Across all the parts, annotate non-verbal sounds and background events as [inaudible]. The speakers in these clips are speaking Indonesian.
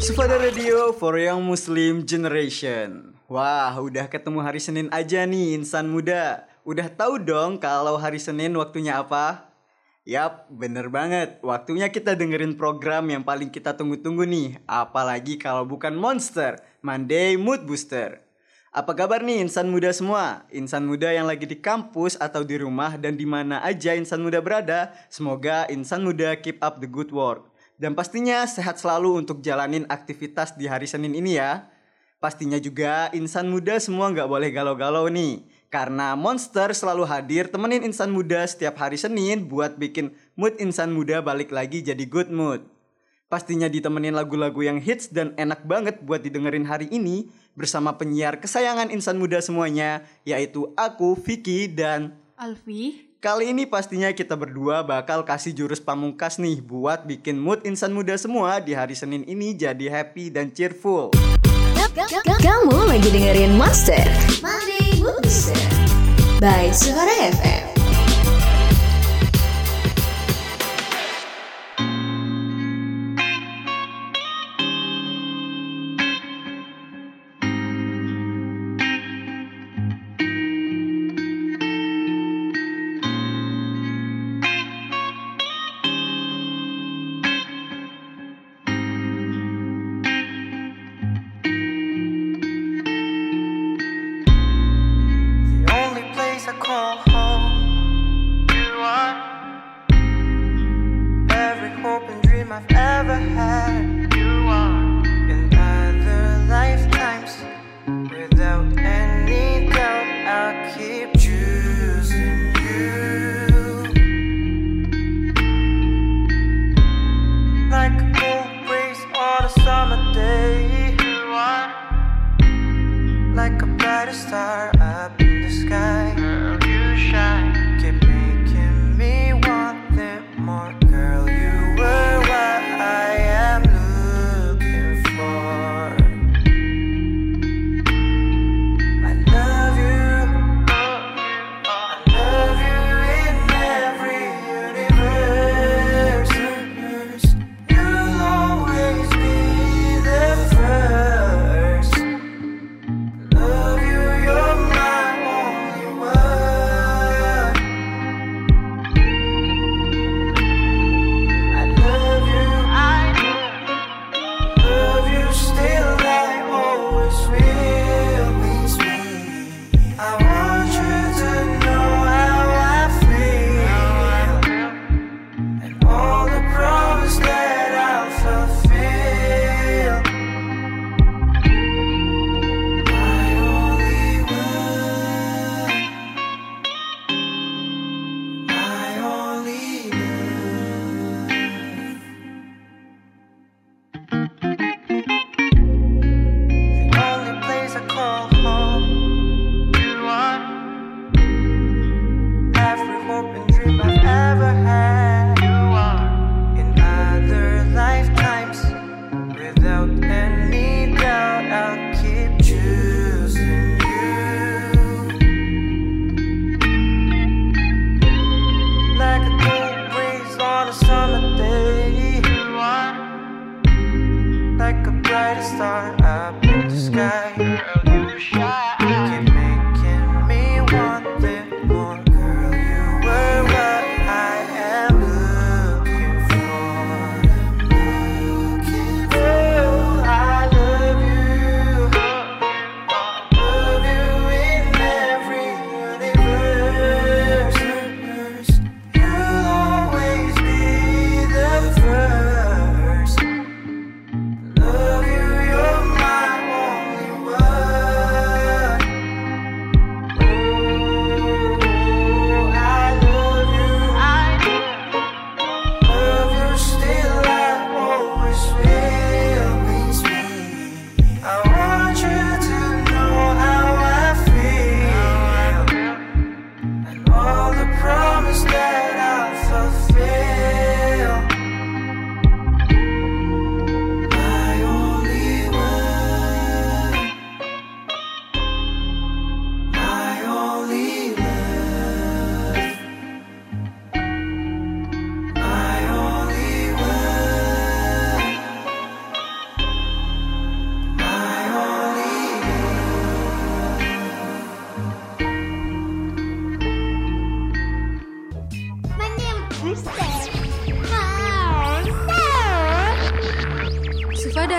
Sufada Radio for Young Muslim Generation. Wah, udah ketemu hari Senin aja nih insan muda. Udah tahu dong kalau hari Senin waktunya apa? Yap, bener banget. Waktunya kita dengerin program yang paling kita tunggu-tunggu nih. Apalagi kalau bukan Monster, Monday Mood Booster. Apa kabar nih insan muda semua? Insan muda yang lagi di kampus atau di rumah dan di mana aja insan muda berada. Semoga insan muda keep up the good work. Dan pastinya sehat selalu untuk jalanin aktivitas di hari Senin ini ya. Pastinya juga insan muda semua nggak boleh galau-galau nih. Karena Monster selalu hadir temenin insan muda setiap hari Senin buat bikin mood insan muda balik lagi jadi good mood. Pastinya ditemenin lagu-lagu yang hits dan enak banget buat didengerin hari ini bersama penyiar kesayangan insan muda semuanya yaitu aku, Vicky, dan Alfi, Kali ini pastinya kita berdua bakal kasih jurus pamungkas nih buat bikin mood insan muda semua di hari Senin ini jadi happy dan cheerful. Kamu lagi dengerin Monster Monday Mood Booster by Suara FM.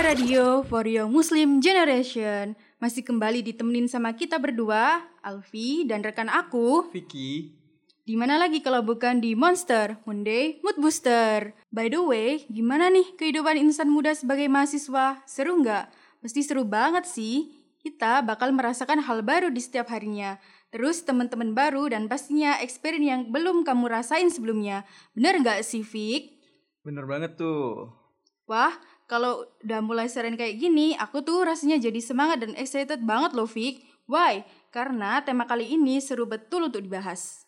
Radio for Young Muslim Generation Masih kembali ditemenin sama kita berdua Alfi dan rekan aku Vicky, di mana lagi kalau bukan di Monster Monday Mood Booster By the way, gimana nih kehidupan insan muda sebagai mahasiswa? Seru nggak? Pasti seru banget sih Kita bakal merasakan hal baru di setiap harinya Terus teman-teman baru dan pastinya experience yang belum kamu rasain sebelumnya Bener nggak sih, Vic? bener banget tuh. Wah, kalau udah mulai seren kayak gini, aku tuh rasanya jadi semangat dan excited banget loh, Vic. Why? Karena tema kali ini seru betul untuk dibahas.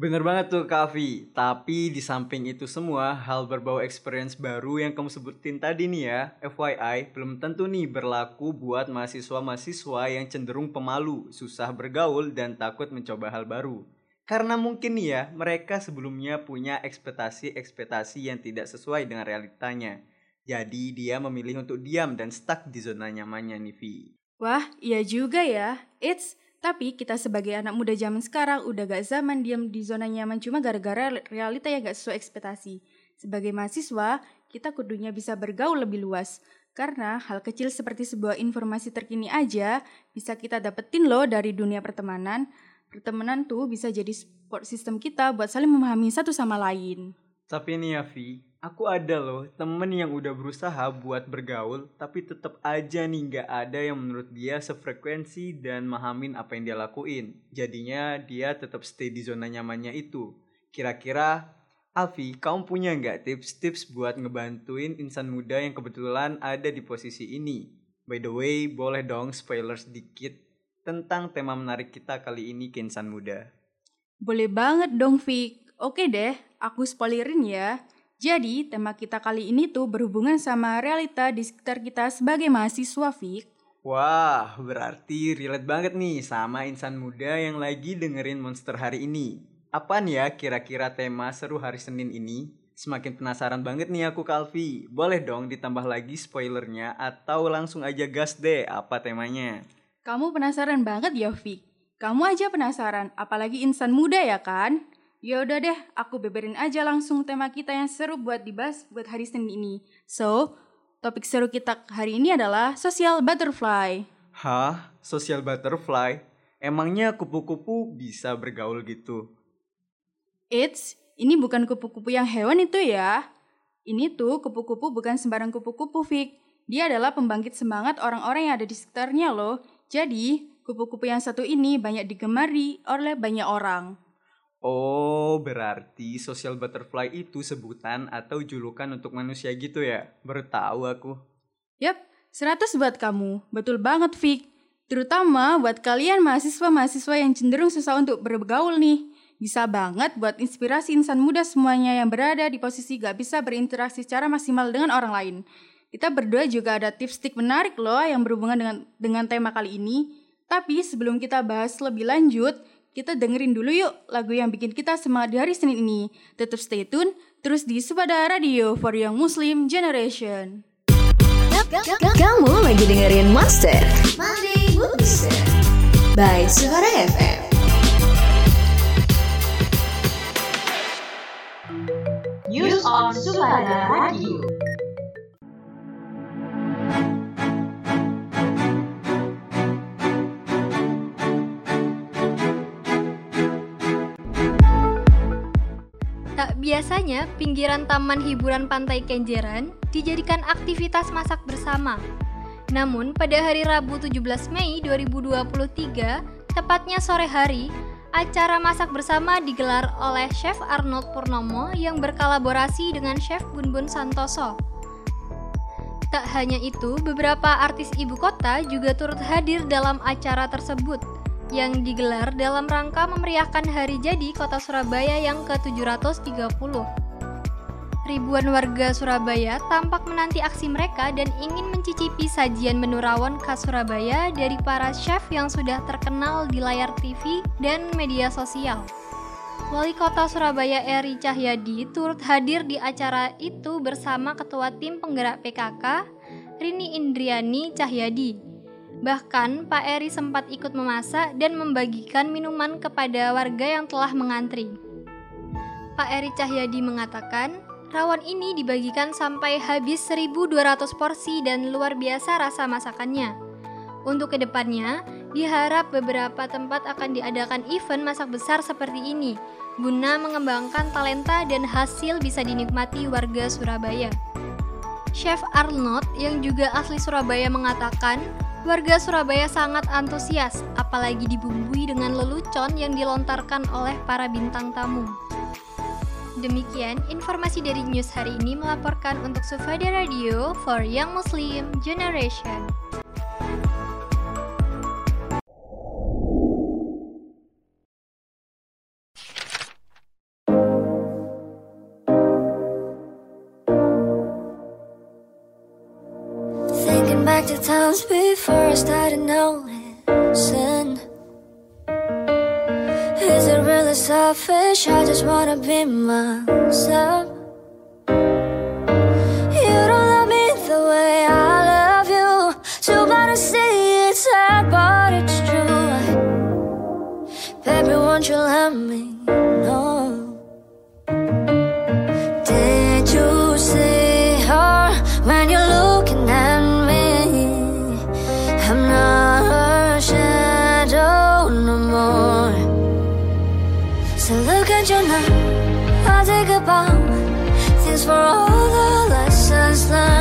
Bener banget tuh Kavi, tapi di samping itu semua hal berbau experience baru yang kamu sebutin tadi nih ya, FYI, belum tentu nih berlaku buat mahasiswa-mahasiswa yang cenderung pemalu, susah bergaul, dan takut mencoba hal baru. Karena mungkin nih ya, mereka sebelumnya punya ekspektasi-ekspektasi yang tidak sesuai dengan realitanya. Jadi dia memilih untuk diam dan stuck di zona nyamannya nih Vi. Wah, iya juga ya. It's tapi kita sebagai anak muda zaman sekarang udah gak zaman diam di zona nyaman cuma gara-gara realita yang gak sesuai ekspektasi. Sebagai mahasiswa, kita kudunya bisa bergaul lebih luas. Karena hal kecil seperti sebuah informasi terkini aja bisa kita dapetin loh dari dunia pertemanan. Pertemanan tuh bisa jadi support system kita buat saling memahami satu sama lain. Tapi nih ya Vi, aku ada loh temen yang udah berusaha buat bergaul tapi tetap aja nih nggak ada yang menurut dia sefrekuensi dan mahamin apa yang dia lakuin. Jadinya dia tetap stay di zona nyamannya itu. Kira-kira Alfi, kamu punya nggak tips-tips buat ngebantuin insan muda yang kebetulan ada di posisi ini? By the way, boleh dong spoiler sedikit tentang tema menarik kita kali ini ke insan muda. Boleh banget dong, Vic. Oke deh, aku spoilerin ya. Jadi, tema kita kali ini tuh berhubungan sama realita di sekitar kita sebagai mahasiswa, Vic. Wah, berarti relate banget nih sama insan muda yang lagi dengerin Monster hari ini. Apaan ya kira-kira tema seru hari Senin ini? Semakin penasaran banget nih aku Kalvi. Boleh dong ditambah lagi spoilernya atau langsung aja gas deh apa temanya? Kamu penasaran banget ya, Vic? Kamu aja penasaran, apalagi insan muda ya kan? Ya udah deh, aku beberin aja langsung tema kita yang seru buat dibahas buat hari Senin ini. So, topik seru kita hari ini adalah social butterfly. Hah? Social butterfly? Emangnya kupu-kupu bisa bergaul gitu? Eits, ini bukan kupu-kupu yang hewan itu ya. Ini tuh kupu-kupu bukan sembarang kupu-kupu, Vic. Dia adalah pembangkit semangat orang-orang yang ada di sekitarnya loh. Jadi, kupu-kupu yang satu ini banyak digemari oleh banyak orang. Oh, berarti social butterfly itu sebutan atau julukan untuk manusia gitu ya? Baru tahu aku. Yap, 100 buat kamu. Betul banget, Vic. Terutama buat kalian mahasiswa-mahasiswa yang cenderung susah untuk bergaul nih. Bisa banget buat inspirasi insan muda semuanya yang berada di posisi gak bisa berinteraksi secara maksimal dengan orang lain. Kita berdua juga ada tips-tips menarik loh yang berhubungan dengan dengan tema kali ini. Tapi sebelum kita bahas lebih lanjut, kita dengerin dulu yuk lagu yang bikin kita semangat di hari Senin ini. Tetap stay tune, terus di Subada Radio for Young Muslim Generation. Kamu lagi dengerin Monster Monday Mood Booster by Suara FM. News on Suara Radio. Biasanya, pinggiran taman hiburan pantai Kenjeran dijadikan aktivitas masak bersama. Namun, pada hari Rabu 17 Mei 2023, tepatnya sore hari, acara masak bersama digelar oleh Chef Arnold Purnomo yang berkolaborasi dengan Chef Bun Bun Santoso. Tak hanya itu, beberapa artis ibu kota juga turut hadir dalam acara tersebut yang digelar dalam rangka memeriahkan hari jadi kota Surabaya yang ke-730. Ribuan warga Surabaya tampak menanti aksi mereka dan ingin mencicipi sajian menu rawon khas Surabaya dari para chef yang sudah terkenal di layar TV dan media sosial. Wali Kota Surabaya Eri Cahyadi turut hadir di acara itu bersama Ketua Tim Penggerak PKK, Rini Indriani Cahyadi. Bahkan Pak Eri sempat ikut memasak dan membagikan minuman kepada warga yang telah mengantri. Pak Eri Cahyadi mengatakan, rawon ini dibagikan sampai habis 1200 porsi dan luar biasa rasa masakannya. Untuk ke depannya, diharap beberapa tempat akan diadakan event masak besar seperti ini, guna mengembangkan talenta dan hasil bisa dinikmati warga Surabaya. Chef Arnold yang juga asli Surabaya mengatakan, warga Surabaya sangat antusias, apalagi dibumbui dengan lelucon yang dilontarkan oleh para bintang tamu. Demikian informasi dari news hari ini melaporkan untuk Sufada Radio for Young Muslim Generation. Started noticing. Is it really selfish? I just wanna be myself. You now. I think about things for all the lessons learned.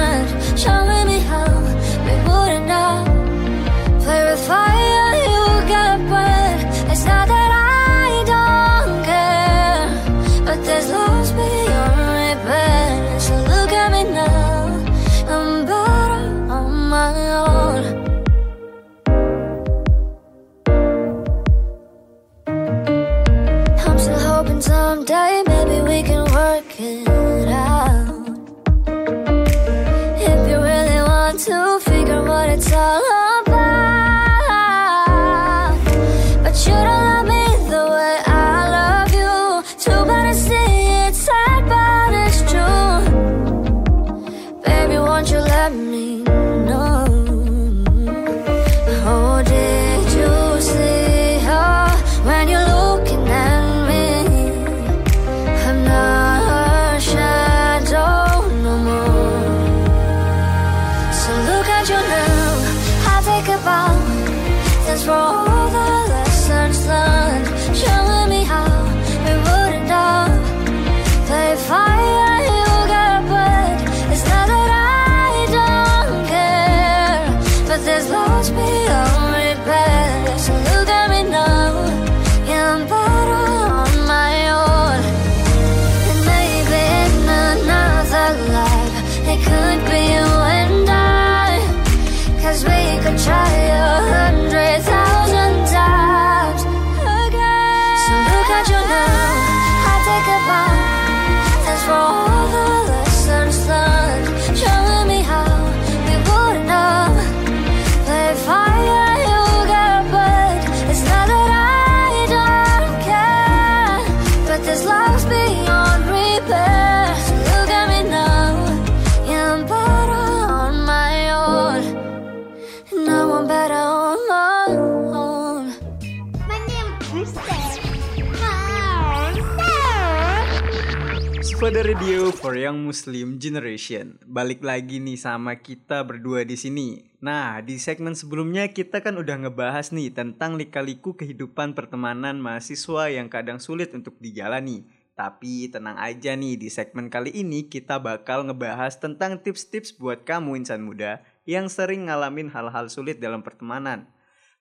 Sufada Radio for Young Muslim Generation. Balik lagi nih sama kita berdua di sini. Nah, di segmen sebelumnya kita kan udah ngebahas nih tentang lika-liku kehidupan pertemanan mahasiswa yang kadang sulit untuk dijalani. Tapi tenang aja nih, di segmen kali ini kita bakal ngebahas tentang tips-tips buat kamu insan muda yang sering ngalamin hal-hal sulit dalam pertemanan.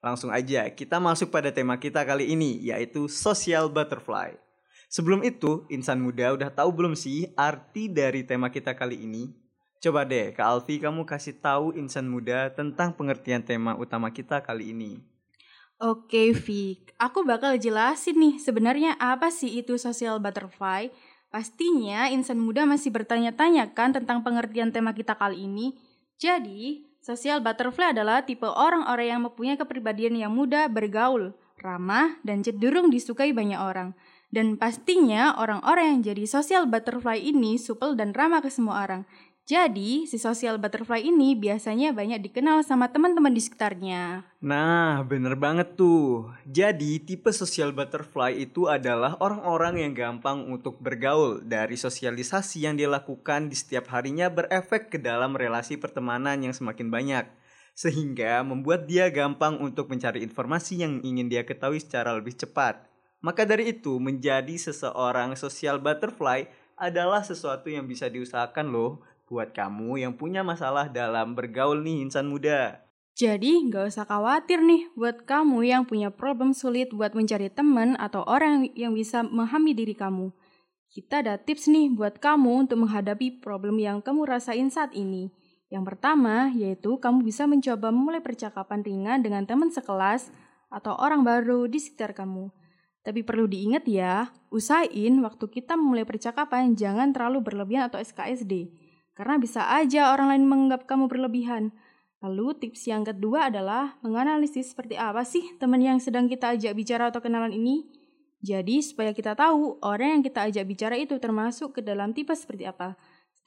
Langsung aja, kita masuk pada tema kita kali ini, yaitu social butterfly. Sebelum itu, insan muda udah tahu belum sih arti dari tema kita kali ini? Coba deh, Kak Alfi kamu kasih tahu insan muda tentang pengertian tema utama kita kali ini. Oke, Vic. Aku bakal jelasin nih sebenarnya apa sih itu social butterfly. Pastinya insan muda masih bertanya-tanya kan tentang pengertian tema kita kali ini. Jadi, social butterfly adalah tipe orang-orang yang mempunyai kepribadian yang mudah bergaul, ramah, dan cenderung disukai banyak orang. Dan pastinya orang-orang yang jadi social butterfly ini supel dan ramah ke semua orang. Jadi, si social butterfly ini biasanya banyak dikenal sama teman-teman di sekitarnya. Nah, bener banget tuh. Jadi, tipe social butterfly itu adalah orang-orang yang gampang untuk bergaul dari sosialisasi yang dilakukan di setiap harinya berefek ke dalam relasi pertemanan yang semakin banyak. Sehingga membuat dia gampang untuk mencari informasi yang ingin dia ketahui secara lebih cepat. Maka dari itu, menjadi seseorang social butterfly adalah sesuatu yang bisa diusahakan loh buat kamu yang punya masalah dalam bergaul nih insan muda. Jadi, nggak usah khawatir nih buat kamu yang punya problem sulit buat mencari teman atau orang yang bisa memahami diri kamu. Kita ada tips nih buat kamu untuk menghadapi problem yang kamu rasain saat ini. Yang pertama, yaitu kamu bisa mencoba memulai percakapan ringan dengan teman sekelas atau orang baru di sekitar kamu. Tapi perlu diingat ya, usahain waktu kita memulai percakapan jangan terlalu berlebihan atau SKSD. Karena bisa aja orang lain menganggap kamu berlebihan. Lalu tips yang kedua adalah menganalisis seperti apa sih teman yang sedang kita ajak bicara atau kenalan ini. Jadi supaya kita tahu orang yang kita ajak bicara itu termasuk ke dalam tipe seperti apa.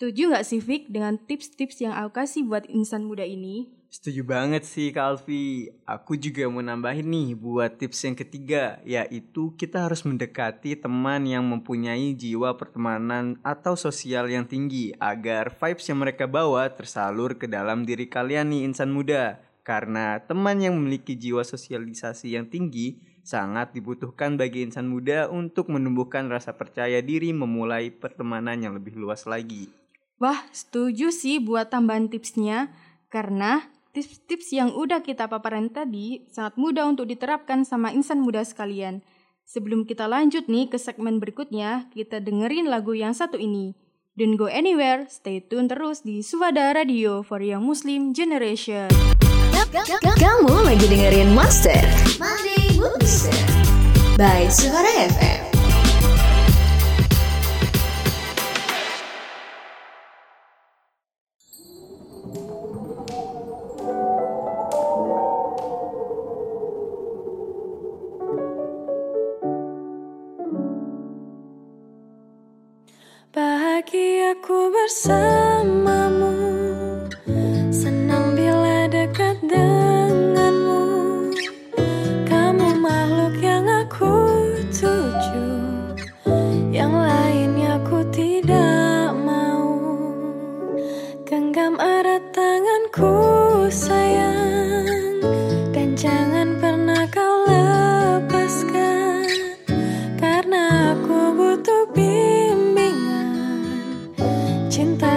Setuju nggak sih Vic dengan tips-tips yang aku kasih buat insan muda ini? Setuju banget sih Kalvi. Aku juga mau nambahin nih buat tips yang ketiga, yaitu kita harus mendekati teman yang mempunyai jiwa pertemanan atau sosial yang tinggi agar vibes yang mereka bawa tersalur ke dalam diri kalian nih insan muda. Karena teman yang memiliki jiwa sosialisasi yang tinggi sangat dibutuhkan bagi insan muda untuk menumbuhkan rasa percaya diri memulai pertemanan yang lebih luas lagi. Wah, setuju sih buat tambahan tipsnya. Karena tips-tips yang udah kita paparan tadi sangat mudah untuk diterapkan sama insan muda sekalian. Sebelum kita lanjut nih ke segmen berikutnya, kita dengerin lagu yang satu ini. Don't go anywhere, stay tune terus di Sufada Radio for Young Muslim Generation. Kamu lagi dengerin Mood Booster by Suara FM. conversar. Cintaku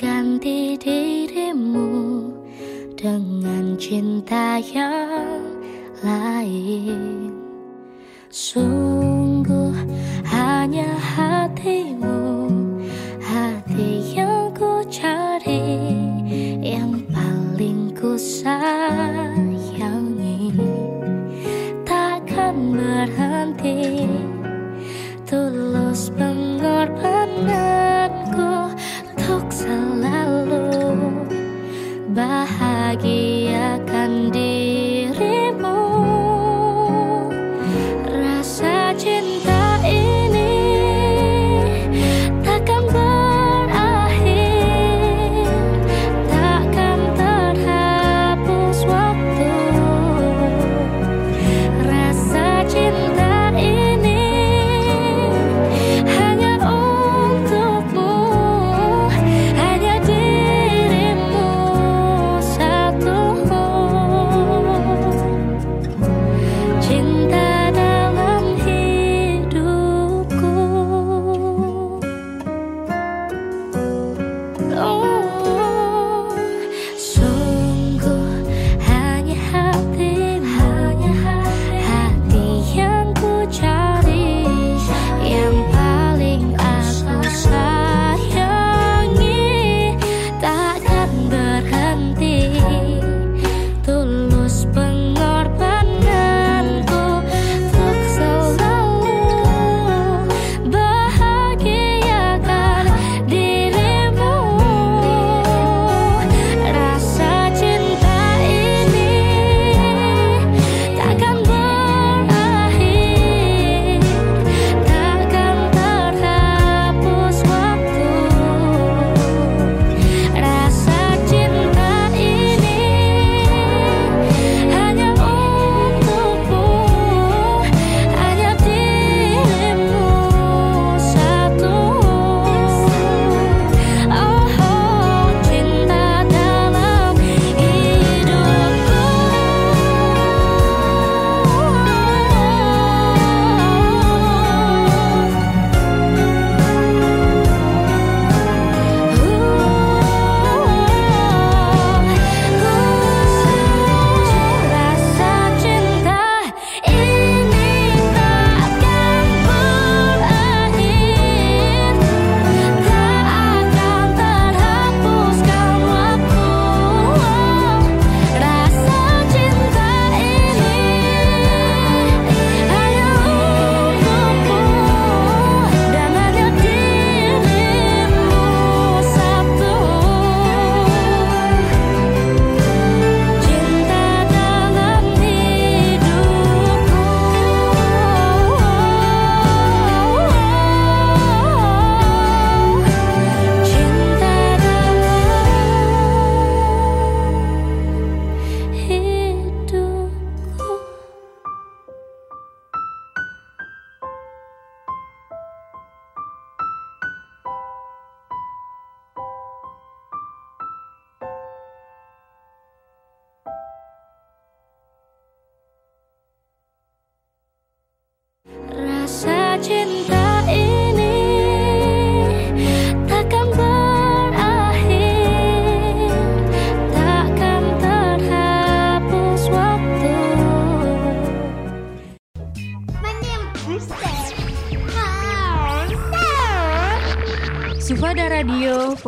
mengganti dirimu dengan cinta yang lain. Sungguh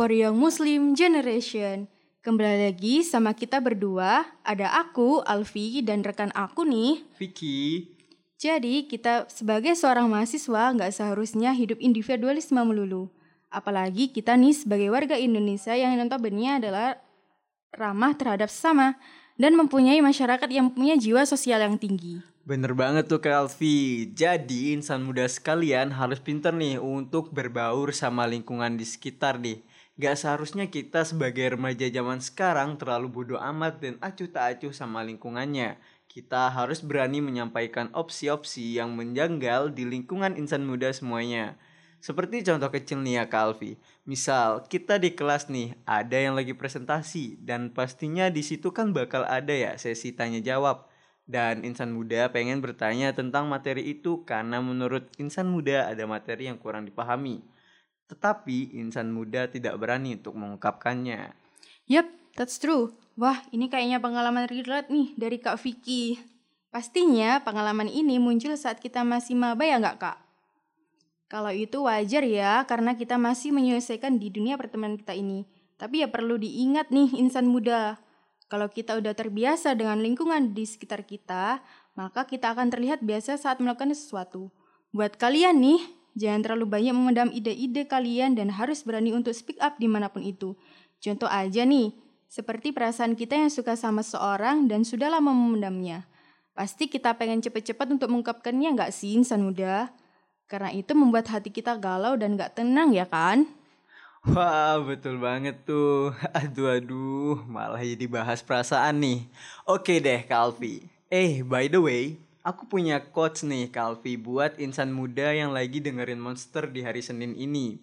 for Young Muslim Generation. Kembali lagi sama kita berdua, ada aku, Alfi, dan rekan aku nih. Vicky, Jadi kita sebagai seorang mahasiswa nggak seharusnya hidup individualisme melulu. Apalagi kita nih sebagai warga Indonesia yang notabene adalah ramah terhadap sesama dan mempunyai masyarakat yang punya jiwa sosial yang tinggi. bener banget tuh Alfi. Jadi insan muda sekalian harus pinter nih untuk berbaur sama lingkungan di sekitar nih. Gak seharusnya kita sebagai remaja zaman sekarang terlalu bodoh amat dan acuh tak acuh sama lingkungannya. Kita harus berani menyampaikan opsi-opsi yang menjanggal di lingkungan insan muda semuanya. Seperti contoh kecil nih ya Kak Alfi. Misal kita di kelas nih ada yang lagi presentasi dan pastinya di situ kan bakal ada ya sesi tanya jawab. Dan insan muda pengen bertanya tentang materi itu karena menurut insan muda ada materi yang kurang dipahami. Tetapi insan muda tidak berani untuk mengungkapkannya. Yap, that's true. Wah, ini kayaknya pengalaman relate nih dari Kak Vicky. Pastinya pengalaman ini muncul saat kita masih maba ya nggak Kak? Kalau itu wajar ya, karena kita masih menyelesaikan di dunia pertemanan kita ini. Tapi ya perlu diingat nih insan muda. Kalau kita udah terbiasa dengan lingkungan di sekitar kita, maka kita akan terlihat biasa saat melakukan sesuatu. Buat kalian nih, jangan terlalu banyak memendam ide-ide kalian dan harus berani untuk speak up di mana pun itu. Contoh aja nih, seperti perasaan kita yang suka sama seorang dan sudah lama memendamnya. Pasti kita pengen cepet-cepet untuk mengungkapkannya nggak sih insan muda? Karena itu membuat hati kita galau dan nggak tenang ya kan? Wah, betul banget tuh. [laughs] Aduh, aduh, malah jadi bahas perasaan nih. Oke deh, Kalvi. Eh, by the way, aku punya quotes nih, Kalvi, buat insan muda yang lagi dengerin Monster di hari Senin ini.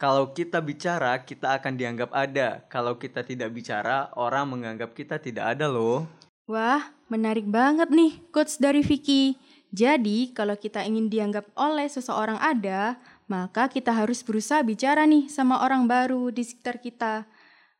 Kalau kita bicara, kita akan dianggap ada. Kalau kita tidak bicara, orang menganggap kita tidak ada loh. Wah, menarik banget nih quotes dari Vicky. Jadi, kalau kita ingin dianggap oleh seseorang ada, maka kita harus berusaha bicara nih sama orang baru di sekitar kita.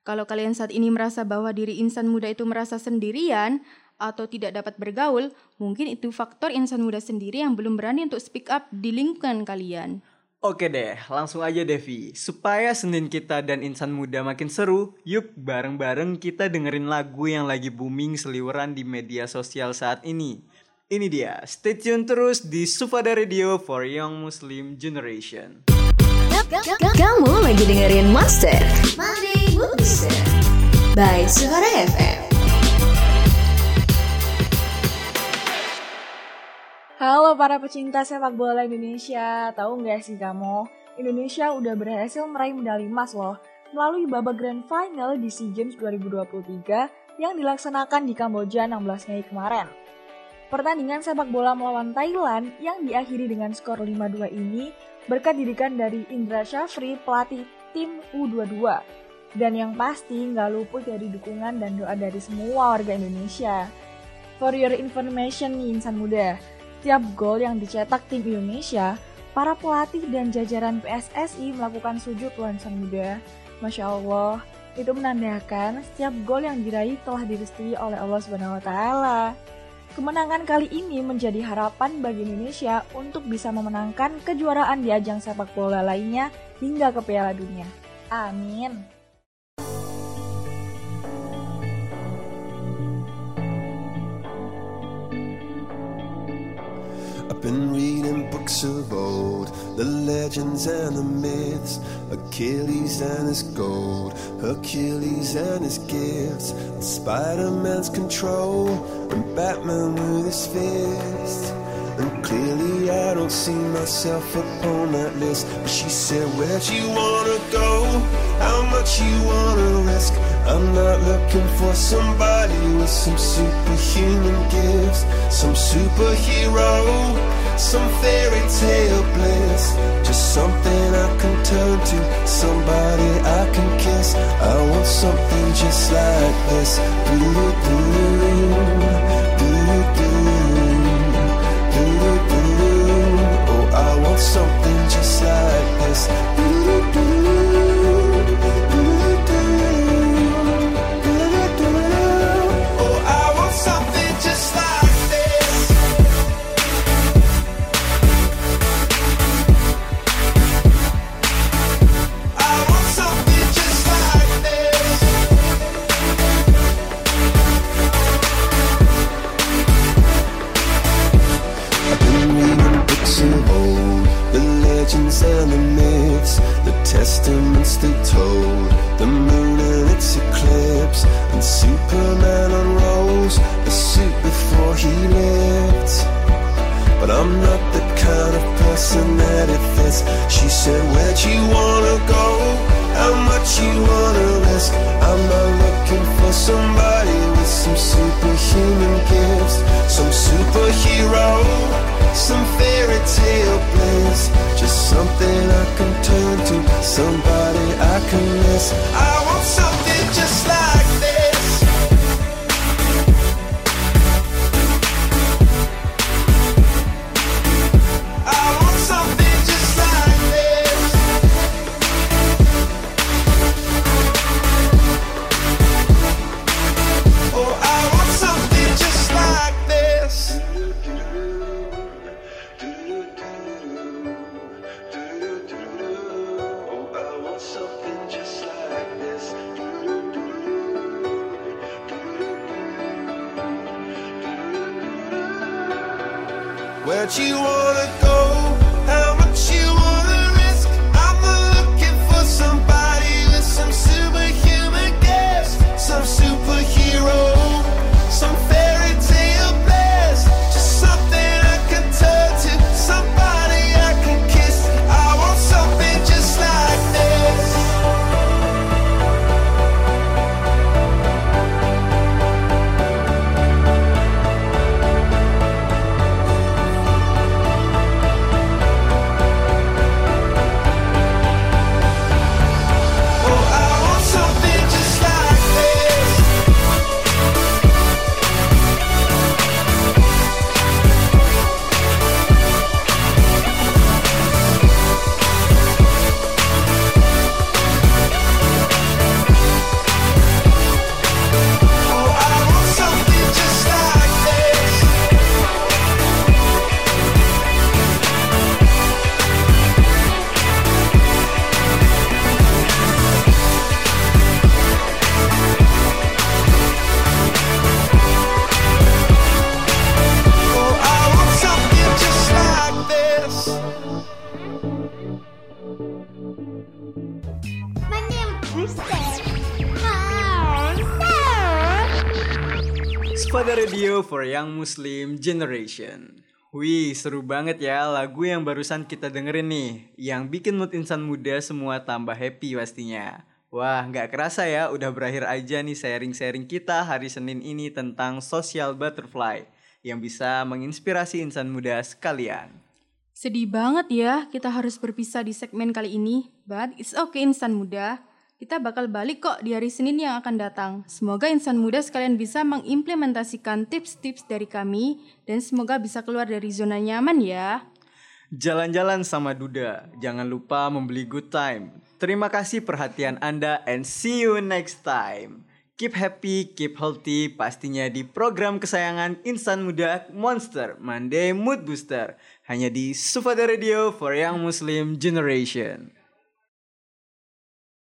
Kalau kalian saat ini merasa bahwa diri insan muda itu merasa sendirian atau tidak dapat bergaul, mungkin itu faktor insan muda sendiri yang belum berani untuk speak up di lingkungan kalian. Oke deh, langsung aja Devi. Supaya Senin kita dan insan muda makin seru, yuk bareng-bareng kita dengerin lagu yang lagi booming seliweran di media sosial saat ini. Ini dia, stay tune terus di Sufada Radio for Young Muslim Generation. Kamu lagi dengerin Monday Mood Booster by Suara FM. Halo para pecinta sepak bola Indonesia, tahu nggak sih kamu? Indonesia udah berhasil meraih medali emas loh melalui babak grand final di SEA Games 2023 yang dilaksanakan di Kamboja 16 Mei kemarin. Pertandingan sepak bola melawan Thailand yang diakhiri dengan skor 5-2 ini berkat didikan dari Indra Syafri, pelatih tim U22. Dan yang pasti nggak luput dari dukungan dan doa dari semua warga Indonesia. For your information nih insan muda, Setiap gol yang dicetak tim Indonesia, para pelatih dan jajaran PSSI melakukan sujud lansan muda. Masya Allah, itu menandakan setiap gol yang diraih telah direstui oleh Allah Subhanahu wa taala. Kemenangan kali ini menjadi harapan bagi Indonesia untuk bisa memenangkan kejuaraan di ajang sepak bola lainnya hingga ke Piala Dunia. Amin. Been reading books of old, the legends and the myths, Achilles and his gold, Hercules and his gifts, Spider Man's control, and Batman with his fist. And clearly, I don't see myself upon that list. But she said, Where'd you wanna go? Much you wanna risk? I'm not looking for somebody with some superhuman gifts, some superhero, some fairy tale bliss. Just something I can turn to, somebody I can kiss. I want something just like this. Doo-doo-doo, bliss. Just something I can turn to, somebody I can miss. I want something Spada Radio for Young Muslim Generation. Wih, seru banget ya lagu yang barusan kita dengerin nih. Yang bikin mood insan muda semua tambah happy pastinya. Wah, nggak kerasa ya udah berakhir aja nih sharing-sharing kita hari Senin ini tentang social butterfly yang bisa menginspirasi insan muda sekalian. Sedih banget ya kita harus berpisah di segmen kali ini. But it's okay insan muda. Kita bakal balik kok di hari Senin yang akan datang. Semoga insan muda sekalian bisa mengimplementasikan tips-tips dari kami dan semoga bisa keluar dari zona nyaman ya. Jalan-jalan sama Duda, jangan lupa membeli good time. Terima kasih perhatian Anda and see you next time. Keep happy, keep healthy, pastinya di program kesayangan insan muda Monster Monday Mood Booster. Hanya di Sufada Radio for Young Muslim Generation.